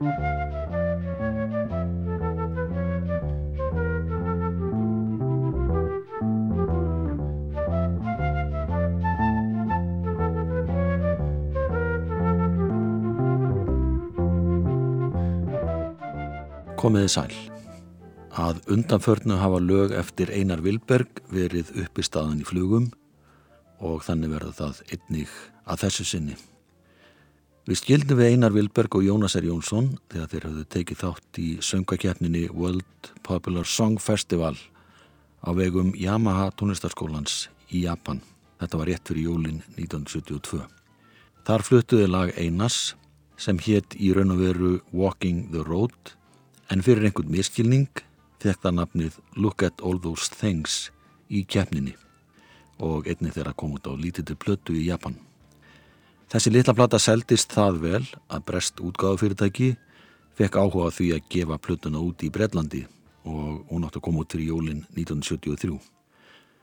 Komiði sæl. Að undanförnu hafa lög eftir Einar Vilberg verið uppi staðan í flugum og þannig verða það einnig að þessu sinni. Við skildum við Einar Vilberg og Jónas R. Jónsson þegar þeir hafðu tekið þátt í söngakefninni World Popular Song Festival á vegum Yamaha tónlistarskólans í Japan. Þetta var rétt fyrir jólin 1972. Þar fluttuði lag Einars sem hétt í raun og veru Walking the Road en fyrir einhvern miskilning það nafnið Look at all those things í keppninni og einni þeirra kom út á lítitur plötu í Japan. Þessi litla plata seldist það vel að brest útgáðufyrirtæki fekk áhuga því að gefa plötuna út í Breitlandi og hún átti að koma út fyrir jólinn 1973.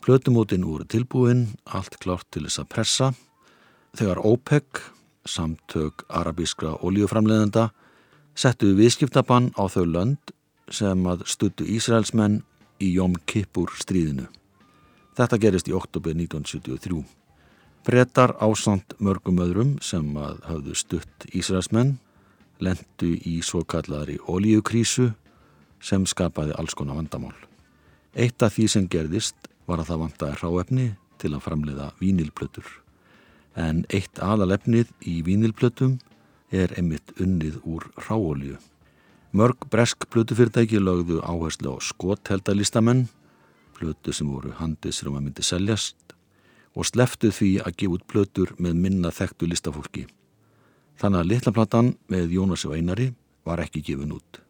Plötumótin voru tilbúin, allt klárt til þess að pressa. Þegar OPEC, samtök arabískra oljuframleðenda, settu viðskiptabann á þau lönd sem að stuttu Ísraelsmenn í Jóm Kippur stríðinu. Þetta gerist í oktober 1973. Brettar ásand mörgum öðrum sem að hafðu stutt Ísraelsmenn lendu í svo kallari ólíukrísu sem skapaði alls konar vandamál. Eitt af því sem gerðist var að það vantaði ráefni til að framleiða vínilplötur. En eitt aðalefnið í vínilplötum er einmitt unnið úr ráolju. Mörg bresk plötufyrirtæki lögðu áherslu á skotheldalistamenn, plötu sem voru handið sem að myndi seljast og sleftu því að gefa út plötur með minna þekktu listafólki. Þannig að litlaplatan með Jónas og Einari var ekki gefin út.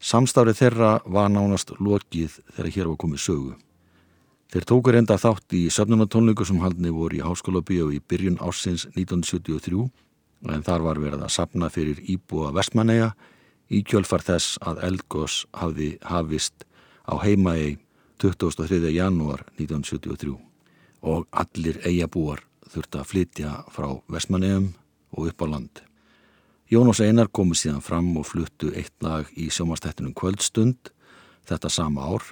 Samstárið þeirra var nánast lokið þegar hér var komið sögu. Þeir tókur enda þátt í söfnunatónleiku sem haldni voru í Háskóla bíu í byrjun ársins 1973 en þar var verið að sapna fyrir Íbúa Vestmanneia í kjölfar þess að Elgós hafði hafist á heimaegi 23. janúar 1973 og allir eigabúar þurfti að flytja frá Vestmanneum og upp á land. Jónás Einar komu síðan fram og fluttu eitt lag í sjómanstættunum Kvöldstund þetta sama ár.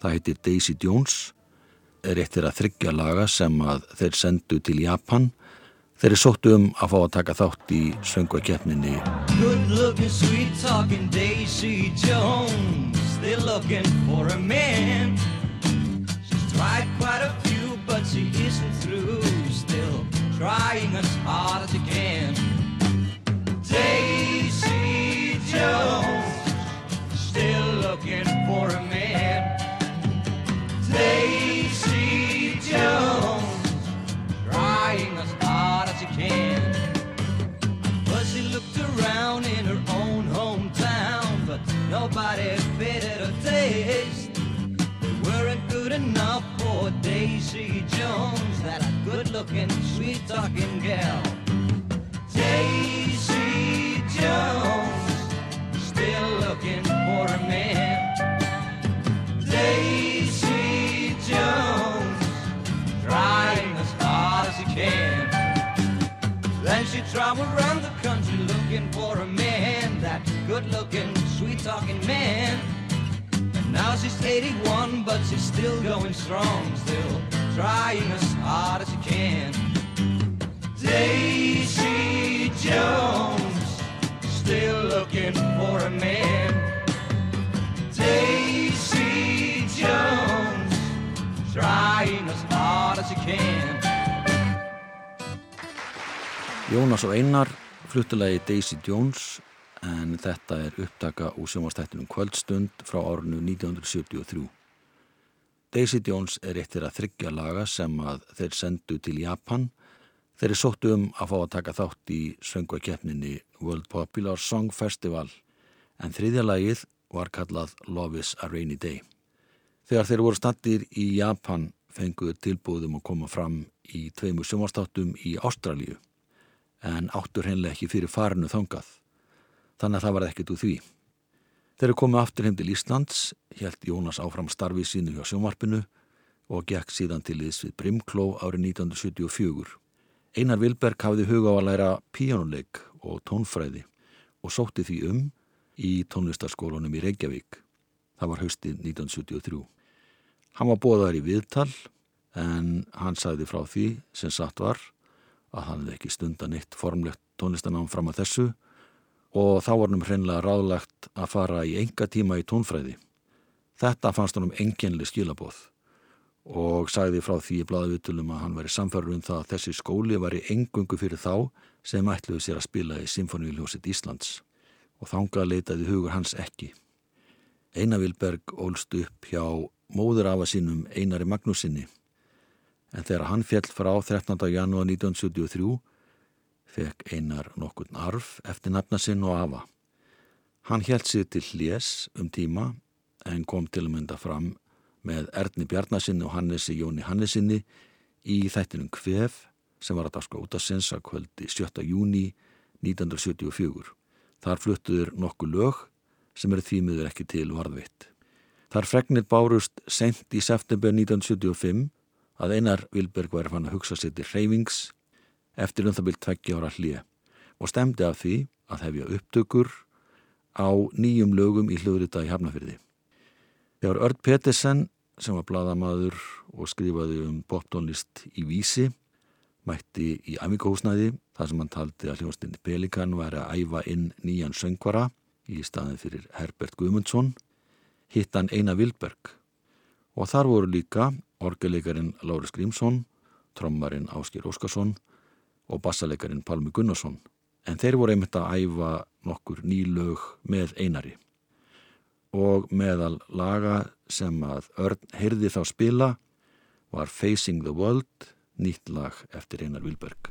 Það heitir Daisy Jones, er eitt þeirra þryggja laga sem að þeir sendu til Japan. Þeir eru sóttu um að fá að taka þátt í söngvakeppninni. Good looking, sweet talking Daisy Jones. They're looking for a man trying as hard as she can Daisy Jones Still looking for a man Daisy Jones Trying as hard as she can. But she looked around in her own hometown, but nobody fitted her taste. They weren't good enough for Daisy Jones, good-looking, sweet-talking gal. Daisy Jones, still looking for a man. Daisy Jones, trying as hard as she can. Then she traveled around the country looking for a man, that good-looking, sweet-talking man. Now she's 81, but she's still going strong, still trying as hard as can. Daisy Jones, still looking for a man. Daisy Jones, trying as hard as she can. Jónas og Einar fluttulegi Daisy Jones en þetta er upptaka úr sjómanstættunum Kvöldstund frá árinu 1973. Daisy Jones er eittir að þryggja laga sem að þeir sendu til Japan. Þeir er sóttu um að fá að taka þátt í söngvakeppninni World Popular Song Festival en þriðja lagið var kallað Love is a Rainy Day. Þegar þeir voru standir í Japan fenguðu tilbúðum að koma fram í tveimu sjómanstáttum í Ástralíu en áttur hennilega ekki fyrir farinu þangað. Þannig að það var ekkert úr því. Þeir komu aftur heim til Íslands, helt Jónas áfram starfið sínu hjá sjónvarpinu og gekk síðan til þess við Brimkló árið 1974. Einar Vilberg hafði huga á að læra píjónuleik og tónfræði og sótti því um í tónlistarskólanum í Reykjavík. Það var haustið 1973. Hann var bóðar í viðtal en hann sagði frá því sem satt var að hann hefði ekki stundan eitt formlegt tónlistanám fram að þessu og þá var hann hreinlega ráðlagt að fara í enga tíma í tónfræði. Þetta fannst hann um enginli skilabóð og sagði frá því í bladavitulum að hann væri samfærður um það að þessi skóli var í engungu fyrir þá sem ætluði sér að spila í Symfóníuljósit Íslands og þánga leitaði hugur hans ekki. Einar Vilberg ólst upp hjá móður afa sínum Einari Magnúsinni en þegar hann fjell frá 13. janúar 1973 fekk Einar nokkurn arf eftir nafna sinn og afa. Hann held sér til hljés um tíma en kom til að mynda fram með Erni Bjarnasinni og Hannesi Jóni Hannesinni í þættinum Kvef sem var að daska út að kvöldi 7. júni 1974. Þar fluttuður nokkuð lög sem eru þýmiður ekki til varðvitt. Þar fregnir bárust sent í september 1975 að Einar Vilberg væri fann að hugsa sér til reyfings eftir um það byrjt tveggja ára hlið og stemdi af því að hefja upptökur á nýjum lögum í hljóðrita í Hafnafyrði. Þegar Örd Pettersen sem var bladamadur og skrifaði um poptónlist í vísi mætti í Amíkóhúsnæði þar sem hann taldi að hljóðstinni Pelikan væri að æfa inn nýjan söngvara í staðin fyrir Herbert Guðmundsson hitt hann Einar Vilberg og þar voru líka orgeleikarin Láris Grímsson, trommarin Áskir Óskarsson og bassaleikarin Palmi Gunnarsson en þeir voru einmitt að æfa nokkur nýlög með einari. Og meðal laga sem að Örn heyrði þá spila var Facing the World nýtt lag eftir Einar Vilberg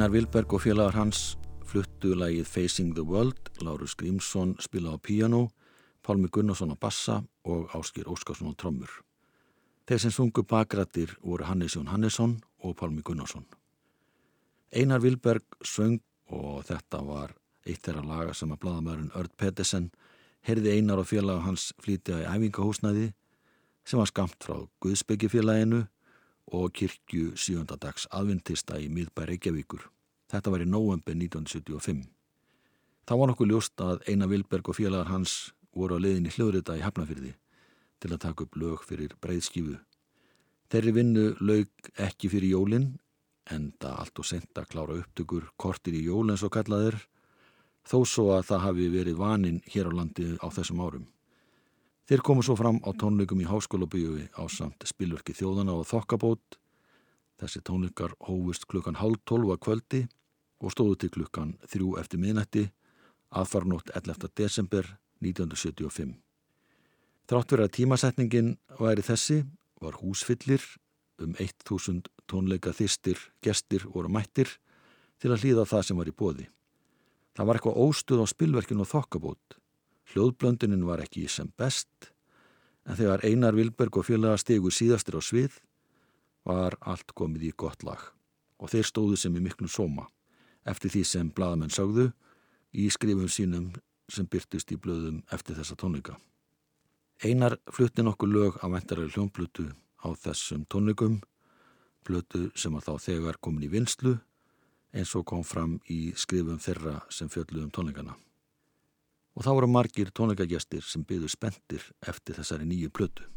Einar Vilberg og félagar hans fluttu lagið Facing the World, Lárus Grímsson spila á piano, Pálmi Gunnarsson á bassa og Áskir Óskarsson á trommur. Þeir sem sungu bakrættir voru Hannes Jón Hannesson og Pálmi Gunnarsson. Einar Vilberg söng og þetta var eitt þeirra laga sem að bladamæðurinn Ört Pettersen heyrði Einar og félaga hans flítið í æfingahúsnaði sem var skamt frá Guðsbyggjafélaginu og kirkju 7. dags aðventista í miðbæ Reykjavíkur. Þetta var í nóvember 1975. Það var nokkuð ljóst að Einar Vilberg og félagar hans voru á leiðinni hljóðrita í Hafnafyrði til að taka upp lög fyrir breyðskifu. Þeirri vinnu lög ekki fyrir jólinn en það allt og sent að klára upptökur kortir í jól eins og kallaðir þó svo að það hafi verið vaninn hér á landi á þessum árum. Þeir komu svo fram á tónleikum í háskólabíu á samt spilverki þjóðana og þokkabót. Þessi tónleikar hófust klukkan hálf tólfa kvöldi og stóðu til klukkan þrjú eftir miðnætti aðfarnótt 11. desember 1975. Þrátt verið að tímasetningin væri þessi var húsfyllir um 1000 tónleika þýstir, gestir voru mættir til að hlýða það sem var í bóði. Það var eitthvað óstuð á spilverkinu og þokkabót Hljóðblöndunin var ekki sem best en þegar Einar Vilberg og félaga stegu síðastir á svið var allt komið í gott lag og þeir stóðu sem í miklum sóma eftir því sem bladamenn sagðu í skrifum sínum sem byrtist í blöðum eftir þessa tónleika. Einar flutti nokkuð lög af vendarari hljónblötu á þessum tónleikum, blötu sem að þá þegar komin í vinslu eins og kom fram í skrifum þeirra sem fjöldluðum tónleikana og þá voru margir tónleikagestir sem byggðu spendir eftir þessari nýju plötu.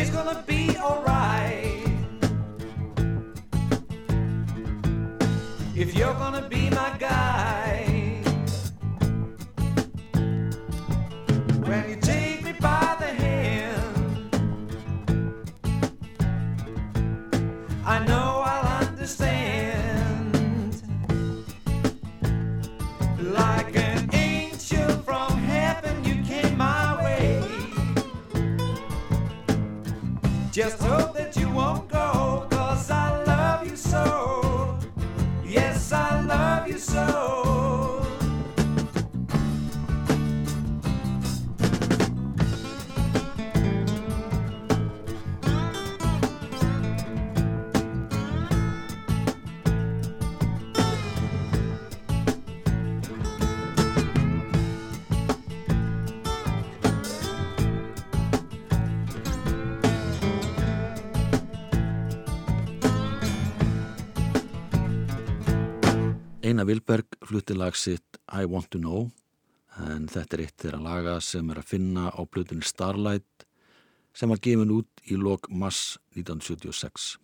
Things gonna be alright Vilberg flutti lag sitt I Want To Know en þetta er eitt þeirra laga sem er að finna á plötunni Starlight sem var gefin út í lok mass 1976.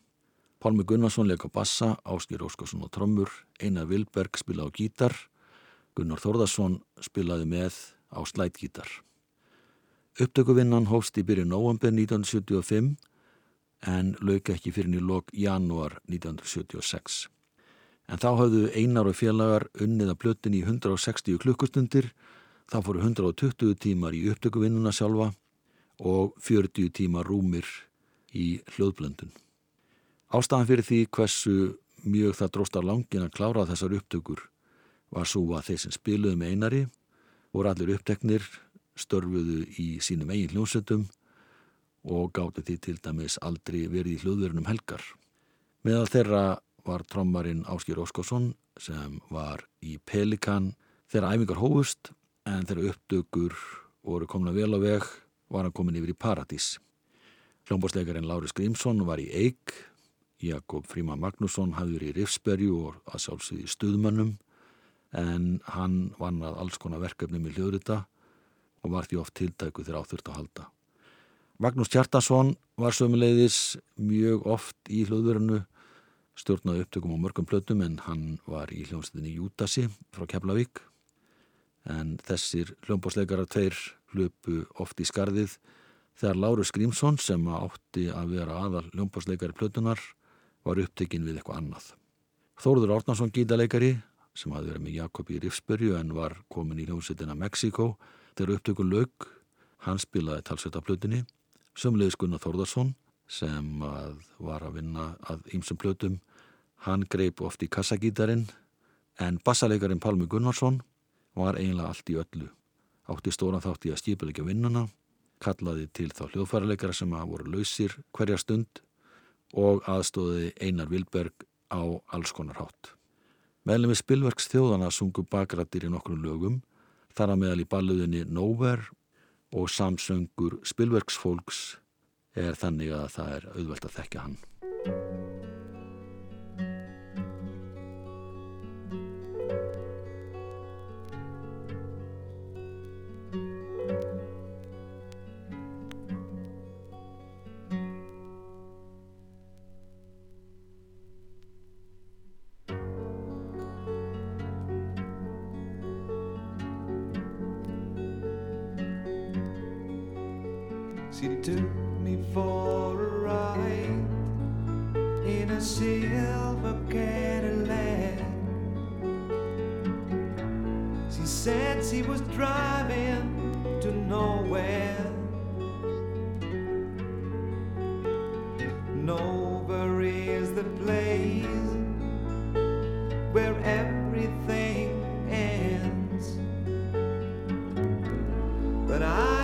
Pálmi Gunnarsson leik á bassa, Áskir Óskarsson á trommur, Einar Vilberg spilaði á gítar, Gunnar Þórðarsson spilaði með á slætgítar. Upptökuvinnan hófst í byrju november 1975 en lauk ekki fyrir í lok janúar 1976. En þá hafðu einar og félagar unnið að plötin í 160 klukkustundir, þá fóru 120 tímar í upptökuvinnuna sjálfa og 40 tímar rúmir í hljóðblöndun. Ástæðan fyrir því hversu mjög það dróstar langin að klára þessar upptökur var svo að þeir sem spiluðu með einari voru allir uppteknir, störfuðu í sínum eigin hljómsöndum og gáttu því til dæmis aldrei verið í hljóðverunum helgar. Meðal þeirra var trommarinn Áskjör Óskarsson sem var í Pelikan þegar æfingar hófust en þegar uppdökur voru komna vel á veg var hann komin yfir í Paradís. Hljómbórsleikarinn Láris Grímsson var í Eik, Jakob Fríman Magnússon hafði verið í Rifsbergu og að sjálfsögði stuðmönnum en hann vann að alls konar verkefnum í hljóðrita og var því oft tiltæku þegar áþurft að halda. Magnús Kjartason var sömuleiðis mjög oft í hljóðverinu stjórnaði upptökum á mörgum plötum en hann var í hljómsveitinni Júdasi frá Keflavík en þessir hljómbásleikarar tveir hlupu oft í skarðið þegar Lárus Grímsson sem átti að vera aðal hljómbásleikari plötunar var upptekinn við eitthvað annað. Þóruður Árnarsson gítaleikari sem hafði verið með Jakob í Rifsbyrju en var komin í hljómsveitina Mexiko þegar upptökun lög hann spilaði talsveit af plötunni sömulegis Gunnar Þórðarsson sem að var að vinna að ýmsum plötum. Hann greip oft í kassagítarinn en bassaleikarin Pálmi Gunnarsson var eiginlega allt í öllu. Átti stóran þátt í að skipilegja vinnuna kallaði til þá hljóðfæraleikara sem að voru lausir hverja stund og aðstóði Einar Vilberg á alls konar hátt. Meðlum við spilverks þjóðana sungu bakrættir í nokkrum lögum þar að meðal í balluðinni Nowhere og samsöngur spilverksfólks er þannig að það er auðvelt að þekka hann. But I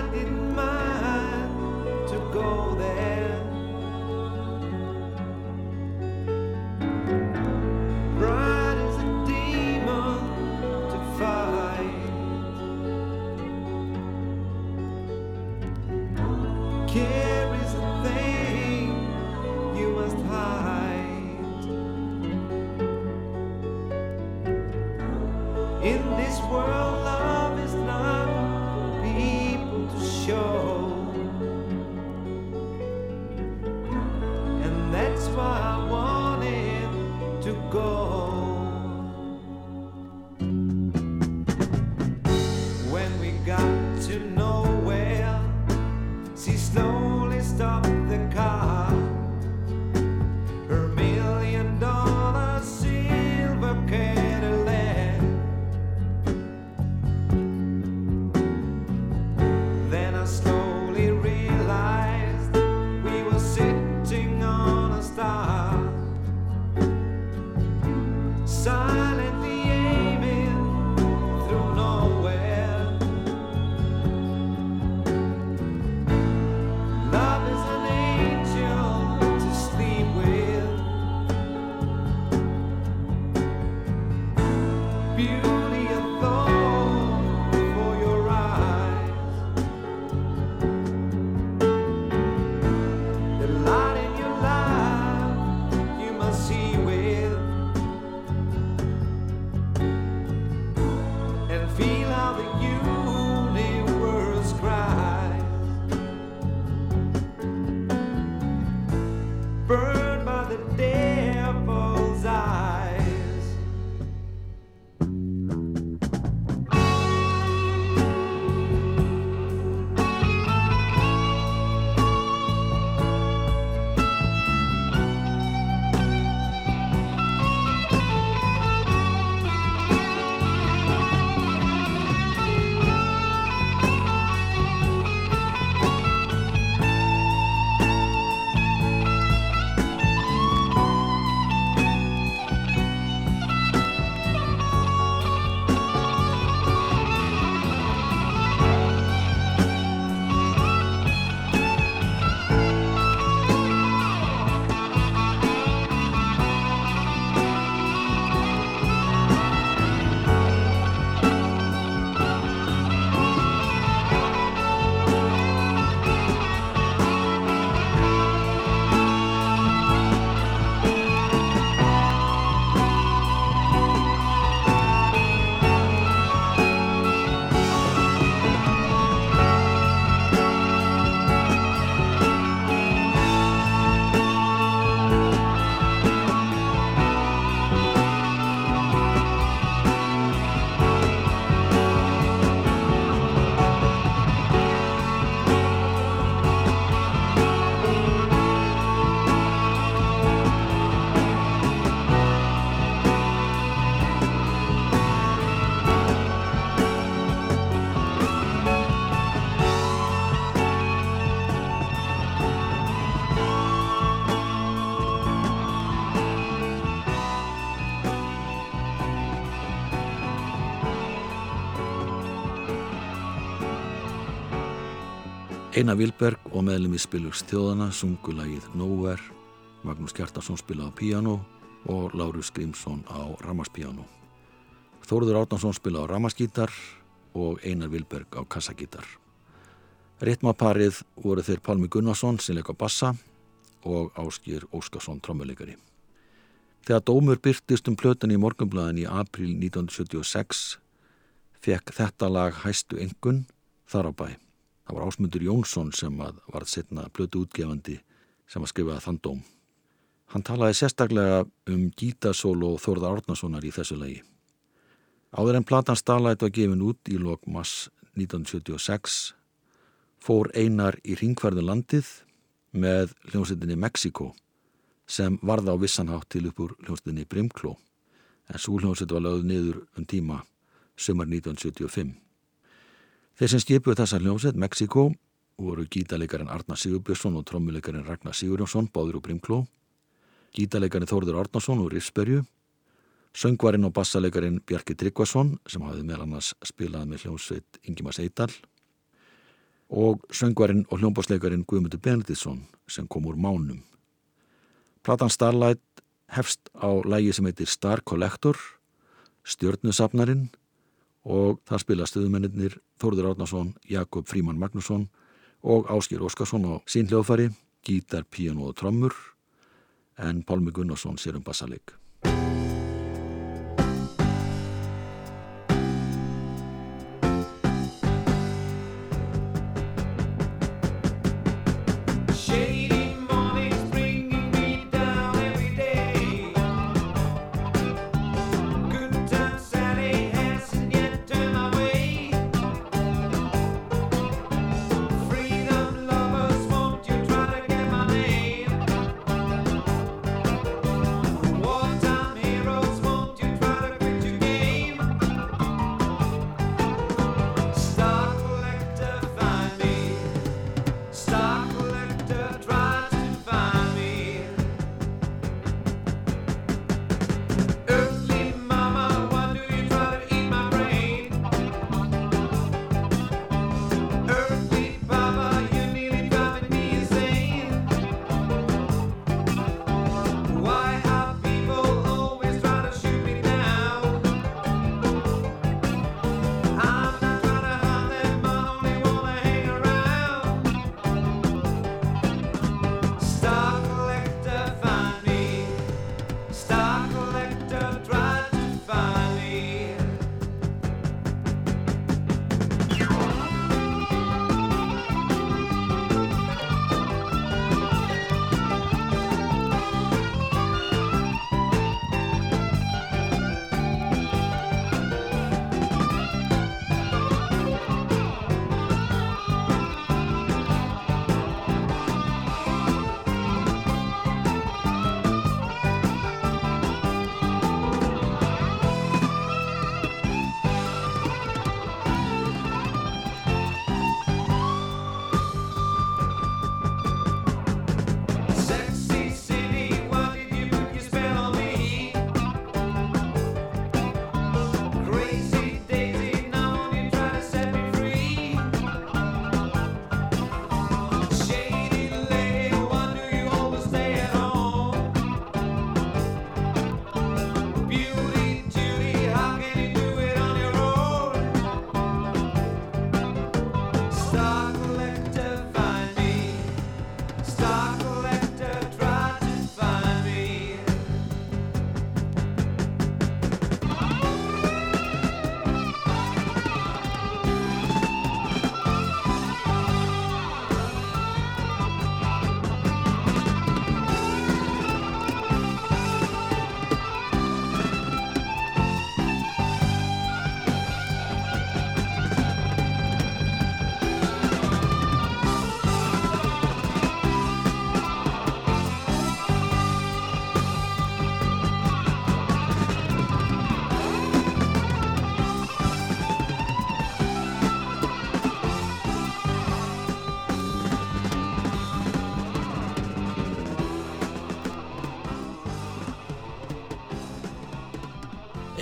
Einar Vilberg og meðlum í spilugs þjóðana sungu lagið Nowhere, Magnús Kjartarsson spilaði á píano og Lárus Grímsson á ramaspíano. Þóruður Átnarsson spilaði á ramaskítar og Einar Vilberg á kassagítar. Ritmaparið voru þeir Pálmi Gunnarsson sem leik á bassa og Áskýr Óskarsson trommuleikari. Þegar dómur byrtist um plötan í morgunblæðin í april 1976 fekk þetta lag hæstu engun þar á bæ. Það var Ásmundur Jónsson sem var setna blötu útgefandi sem að skrifa þann dóm. Hann talaði sérstaklega um gítasólo Þórðar Árnasonar í þessu lagi. Áður en platan stalætt var gefin út í lok mass 1976 fór einar í ringverðu landið með hljómsveitinni Mexiko sem varða á vissanhátt til upp úr hljómsveitinni Brimkló en svo hljómsveit var lögð niður um tíma sömur 1975. Þeir sem skipuð þessa hljómsveit, Mexiko, voru gítaleikarin Arnar Sigurbjörnsson og trommuleikarin Ragnar Sigurjónsson, báður úr Brimkló, gítaleikarin Þórður Arnarsson úr Rifsberju, söngvarinn og bassaleikarin Bjarki Tryggvason, sem hafði meðal annars spilað með hljómsveit Ingimas Eidal, og söngvarinn og hljómbásleikarin Guðmundur Benediktsson, sem kom úr Mánum. Platan Starlight hefst á lægi sem heitir Star Collector, Stjörnusafnarinn, og þar spila stöðumennir Þórður Átnarsson, Jakob Fríman Magnusson og Áskir Óskarsson á sín hljóðfari, gítar, píano og trommur en Pálmi Gunnarsson sér um bassaleik.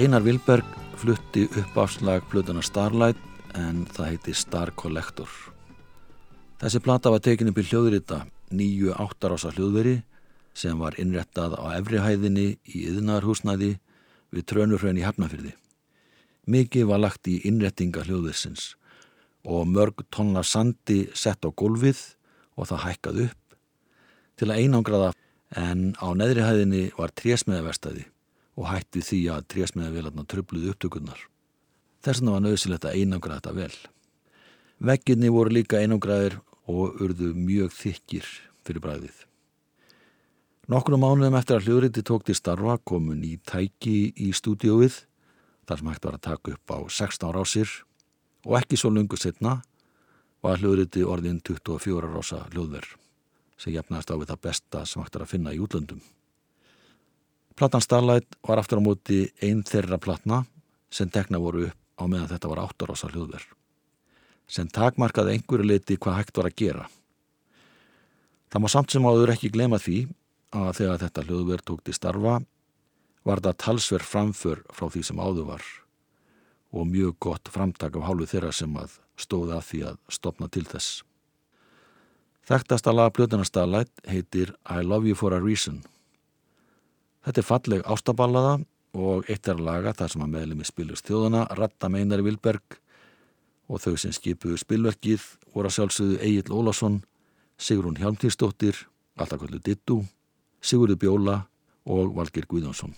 Einar Vilberg flutti upp afslag plötuna Starlight en það heiti Star Collector. Þessi plata var tekin upp í hljóðrita nýju áttarása hljóðveri sem var innrettað á efrihæðinni í yðnarhúsnaði við Trönurhraun í Hafnafyrði. Mikið var lagt í innrettinga hljóðversins og mörg tonna sandi sett á gólfið og það hækkað upp til að einangraða en á neðrihæðinni var trésmiðaverstaði og hætti því að trésmiðavélarna tröfluði upptökurnar. Þess vegna var nöðsilegt að einangra þetta vel. Vegginni voru líka einangraðir og urðu mjög þykir fyrir bræðið. Nokkrum mánuðum eftir að hljóðriti tók til starfa komun í tæki í stúdióið þar sem hægt var að taka upp á 16 rásir og ekki svo lungu setna var hljóðriti orðin 24 rása hljóðverð sem jafnast á við það besta sem hægt var að finna í útlöndum. Platan Starlight var aftur á móti einn þeirra platna sem tekna voru upp á meðan þetta var 8 rása hljóðverð sem takmarkaði einhverju leiti hvað hægt var að gera. Það má samt sem áður ekki glema því að þegar þetta hljóðverð tók til starfa var það talsverð framför frá því sem áður var og mjög gott framtak af hálfu þeirra sem að stóði að því að stopna til þess. Þekktasta laga Plötunarstaðlætt heitir I Love You For A Reason. Þetta er falleg ástaballaða og eitt er laga þar sem að meðlemi spilust þjóðana, Ratta Meinari Vilberg og þau sem skipuðu spilverkið voru að sjálfsögðu Egil Ólason, Sigrun Hjálmtíðsdóttir, alltaf kvöldu Dittu, Sigurður Bjóla og Valgir Guðjónsson.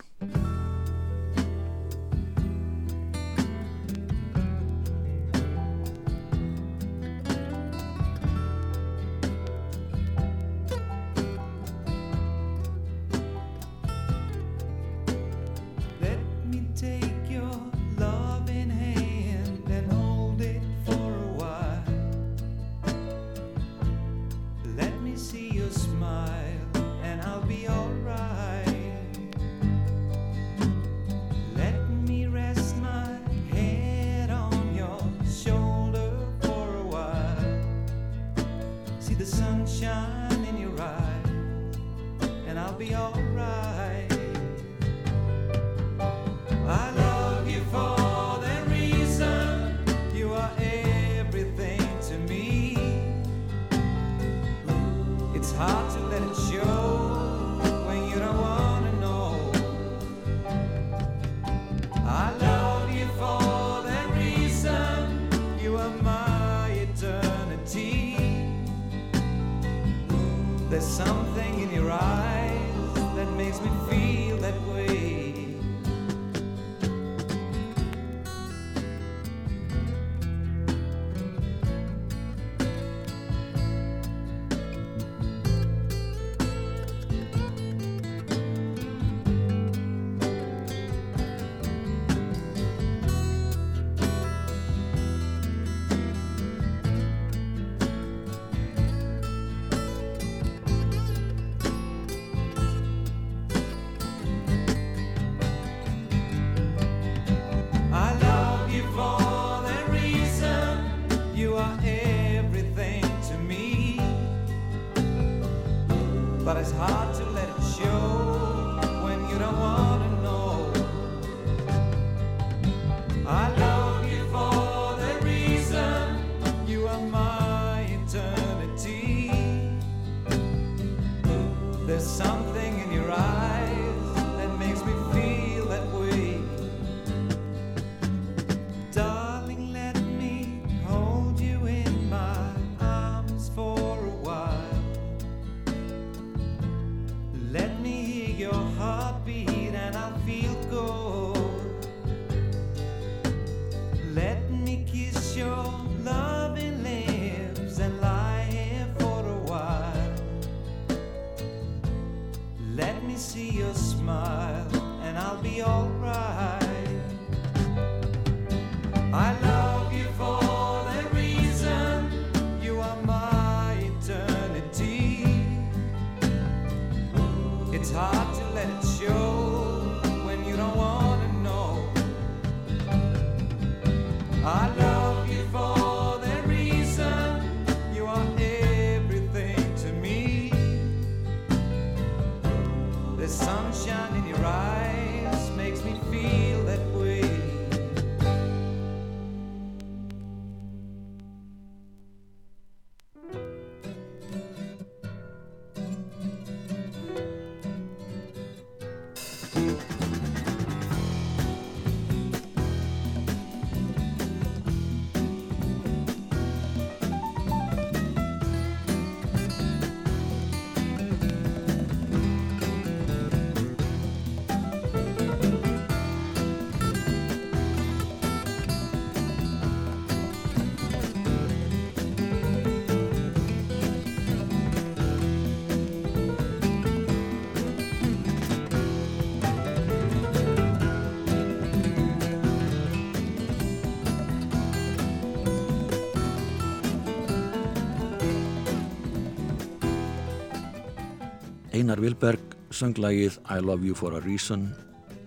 Einar Vilberg söng lagið I Love You For A Reason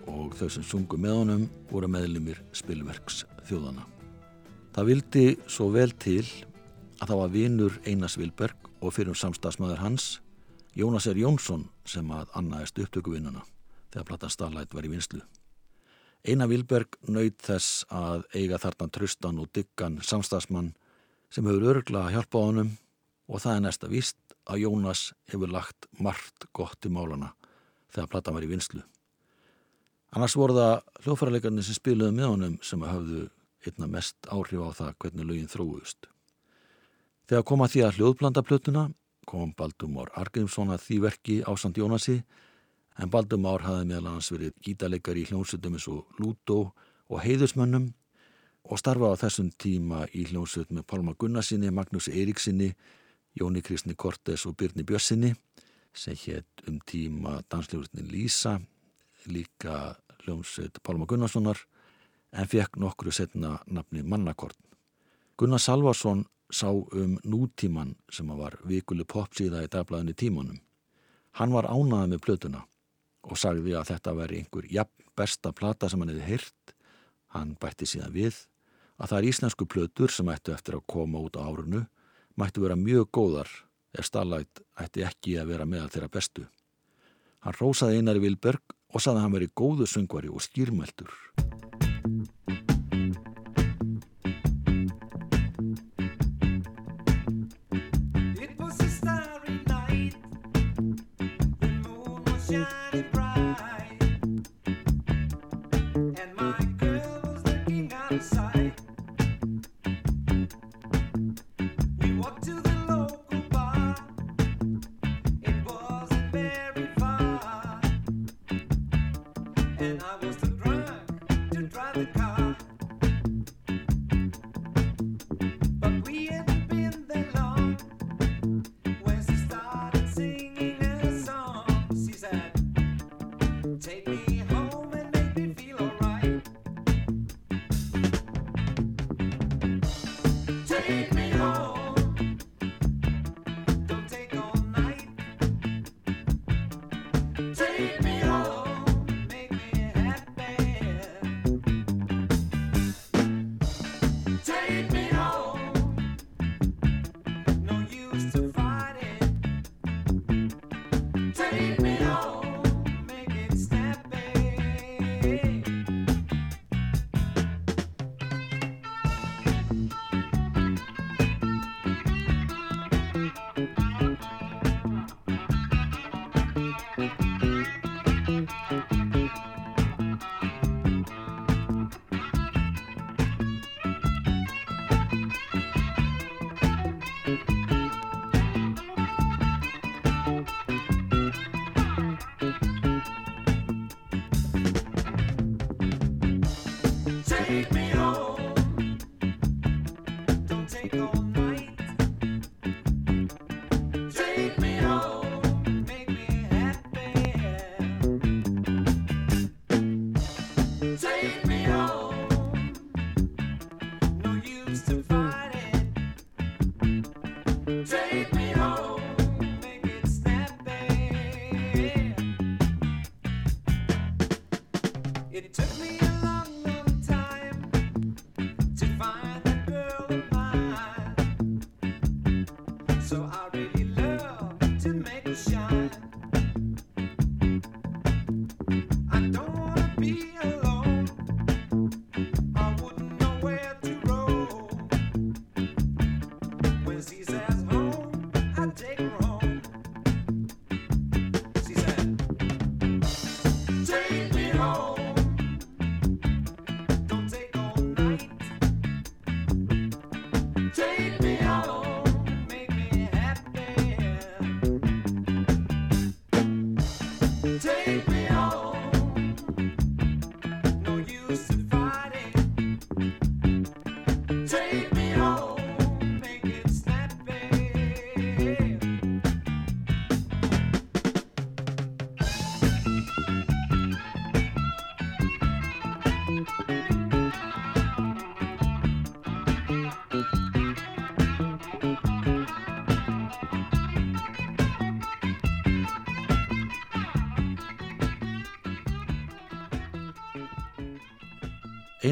og þau sem sungu með honum voru meðlumir spilverks þjóðana. Það vildi svo vel til að það var vinur Einars Vilberg og fyrir um samstagsmaður hans Jónas R. Jónsson sem að annaðist upptökuvinnuna þegar platan Starlight var í vinslu. Einar Vilberg nöyð þess að eiga þarna tröstan og diggan samstagsmann sem hefur örgla að hjálpa honum og það er næsta víst að Jónas hefur lagt margt gott í málana þegar platan var í vinslu. Annars voru það hljóðfærarleikarnir sem spiluði með honum sem hafðu einna mest áhrif á það hvernig lögin þróust. Þegar koma því að hljóðblanda plötuna kom Baldumár Argrímsson að því verki á Sant Jónasi en Baldumár hafði meðal hans verið gítarleikar í hljómsutum eins og Lútó og Heiðusmönnum og starfa á þessum tíma í hljómsut með Pálma Gunnarsinni, Magnús Eiríksinni, Jóni Kristni Kortes og Byrni Bjössinni sem hétt um tíma dansljóðurinn Lísa líka hljómsveit Pálma Gunnarssonar en fekk nokkru setna nafni Mannakorn. Gunnar Salvarsson sá um nútíman sem var vikulu popsíða í dagblæðinni tímanum. Hann var ánaðið með plötuna og sagði að þetta veri einhver jafn besta plata sem hann hefði heyrt. Hann bætti síðan við að það er íslensku plötur sem ættu eftir að koma út á árunu mættu vera mjög góðar ef Starlight ætti ekki að vera meðal þeirra bestu. Hann rósaði einari Vilberg og saði að hann veri góðu söngvari og skýrmæltur.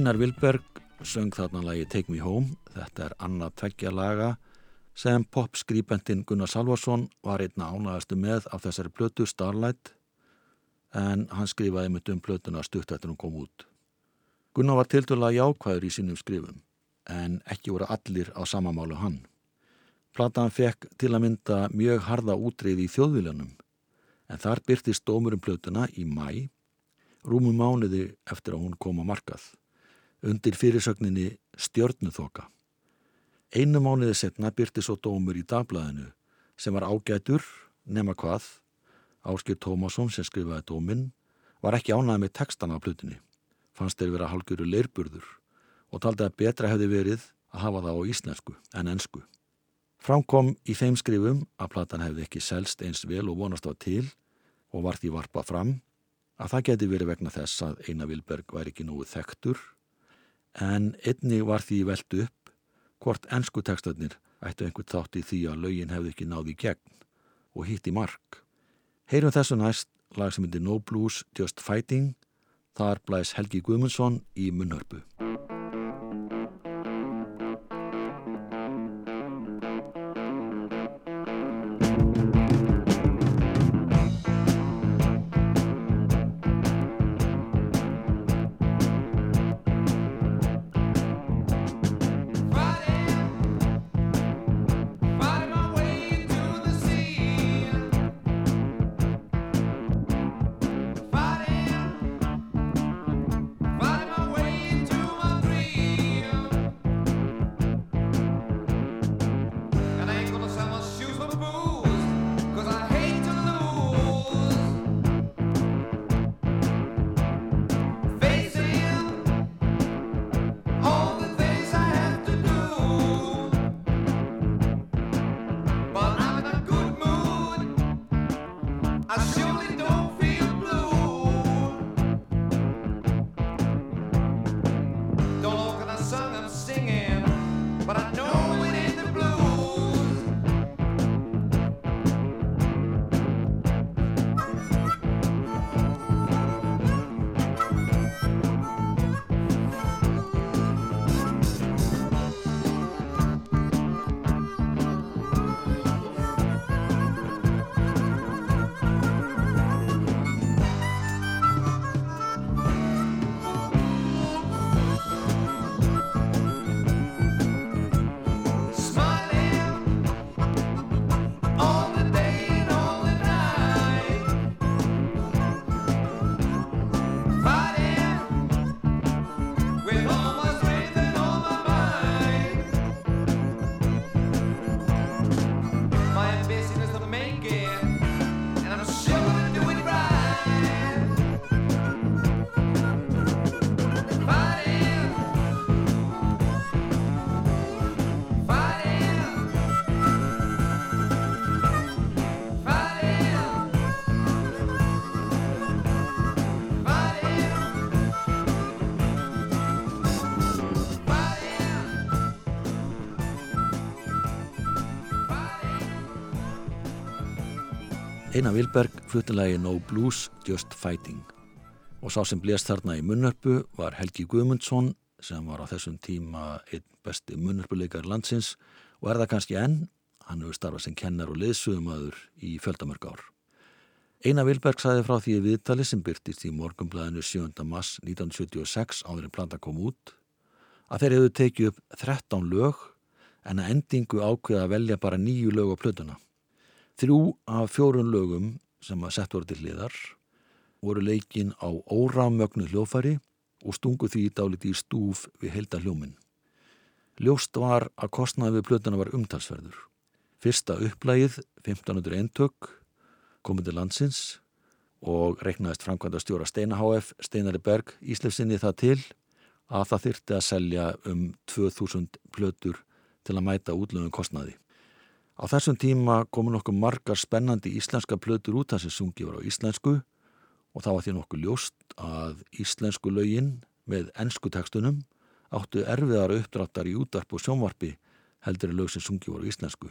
Einar Vilberg söng þarna lagi Take Me Home. Þetta er annað tveggja laga sem popskrýpendin Gunnar Salvarsson var einna ánægastu með af þessari plötu Starlight en hann skrifaði mitt um plötuna stutt eftir hún kom út. Gunnar var tildulega jákvæður í sínum skrifum en ekki voru allir á samamálu hann. Platan fekk til að mynda mjög harða útreyði í þjóðviljanum en þar byrtist dómurum plötuna í mæ, rúmum mánuði eftir að hún kom á markað, undir fyrirsögninni Stjörnuþoka. Einu mánuði setna byrti svo dómur í dagblæðinu sem var ágætur, nema hvað, Áskil Tómasson sem skrifaði dóminn, var ekki ánæði með textan á plötunni, fannst þeir vera halgjöru leirburður og taldi að betra hefði verið að hafa það á íslensku en ensku. Framkom í þeim skrifum að platan hefði ekki selst eins vel og vonast á til og var því varpa fram að það geti verið vegna þess að Einar Vilberg væri ekki nógu þektur en einni var því veld upp hvort ennsku tekstarnir ættu einhvern þátt í því að laugin hefði ekki náði gegn og hitt í mark. Heyrum þessu næst lag sem heitir No Blues Just Fighting þar blæs Helgi Guðmundsson í munnhörpu. Einar Vilberg fluttilagi No Blues, Just Fighting og sá sem blést þarna í munnörpu var Helgi Guðmundsson sem var á þessum tíma einn besti munnörpuleikar landsins og er það kannski enn, hann hefur starfað sem kennar og liðsögumadur í fjöldamörg ár. Einar Vilberg saði frá því viðtali sem byrtist í morgumblæðinu 7. mass 1976 áður en planta kom út að þeir hefðu tekið upp 13 lög en að endingu ákveða að velja bara nýju lög á plötuna. Þrjú af fjórun lögum sem að sett voru til hliðar voru leikin á óramögnu hljófari og stungu því dáliti í stúf við heilda hljóminn. Ljóst var að kostnaði við plötuna var umtalsverður. Fyrsta upplægið, 1500 eintök, komið til landsins og reiknaðist framkvæmda stjóra Steina HF, Steinari Berg, Íslefsinni það til að það þyrti að selja um 2000 plötur til að mæta útlöfum kostnaði. Á þessum tíma komu nokkuð margar spennandi íslenska plötur út þar sem sungi var á íslensku og þá var því nokkuð ljóst að íslensku lögin með ennsku tekstunum áttu erfiðara uppdráttar í útarp og sjónvarpi heldur en lög sem sungi voru íslensku.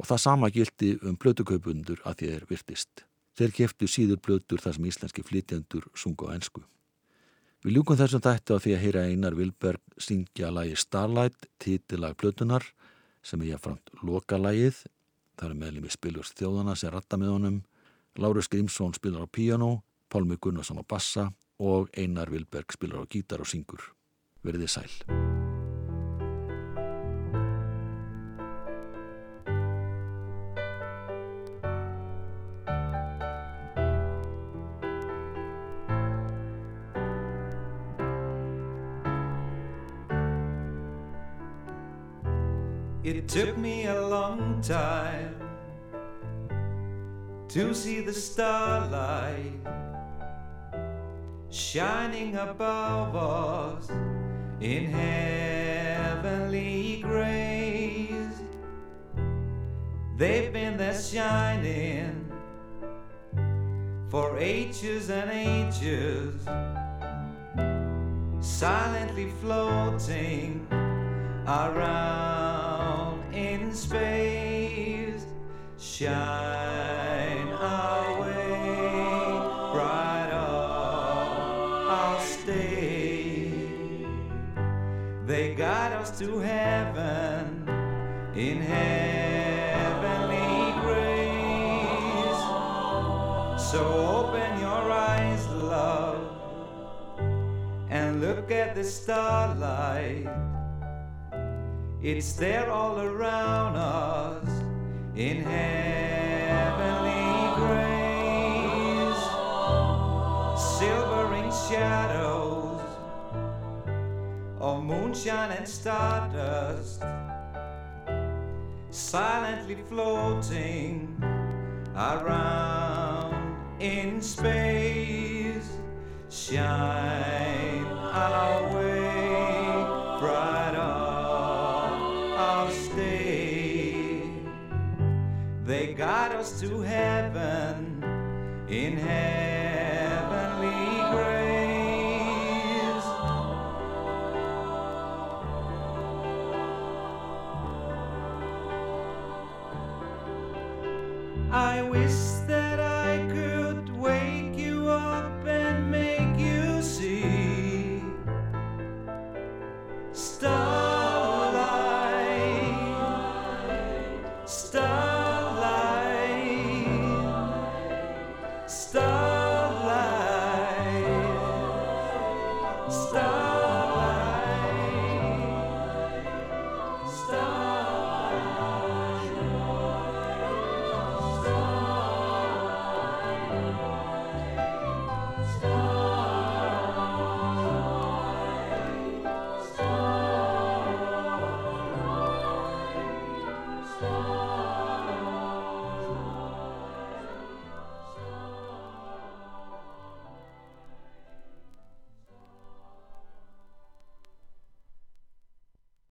Og það sama gildi um plötukaupundur að þeir virtist. Þeir keftu síður plötur þar sem íslenski flytjendur sungu á ennsku. Við ljúkum þessum þættu að því að heyra Einar Vilberg syngja lagi Starlight, títilag Plötunar, sem er jáframt lokalagið. Það er meðlum í Spiljurs þjóðana sem ratta með honum. Lárus Grímsson spilar á piano, Pálmi Gunnarsson á bassa og Einar Vilberg spilar á gítar og syngur. Verðið sæl. It took me a long time to see the starlight shining above us in heavenly grace. They've been there shining for ages and ages, silently floating around space. Shine away, brighter, I'll stay. They guide us to heaven in heavenly grace. So open your eyes, love, and look at the starlight. It's there all around us in heavenly grace, silvering shadows of moonshine and stardust, silently floating around in space. Shine our way Guide us to heaven in heaven.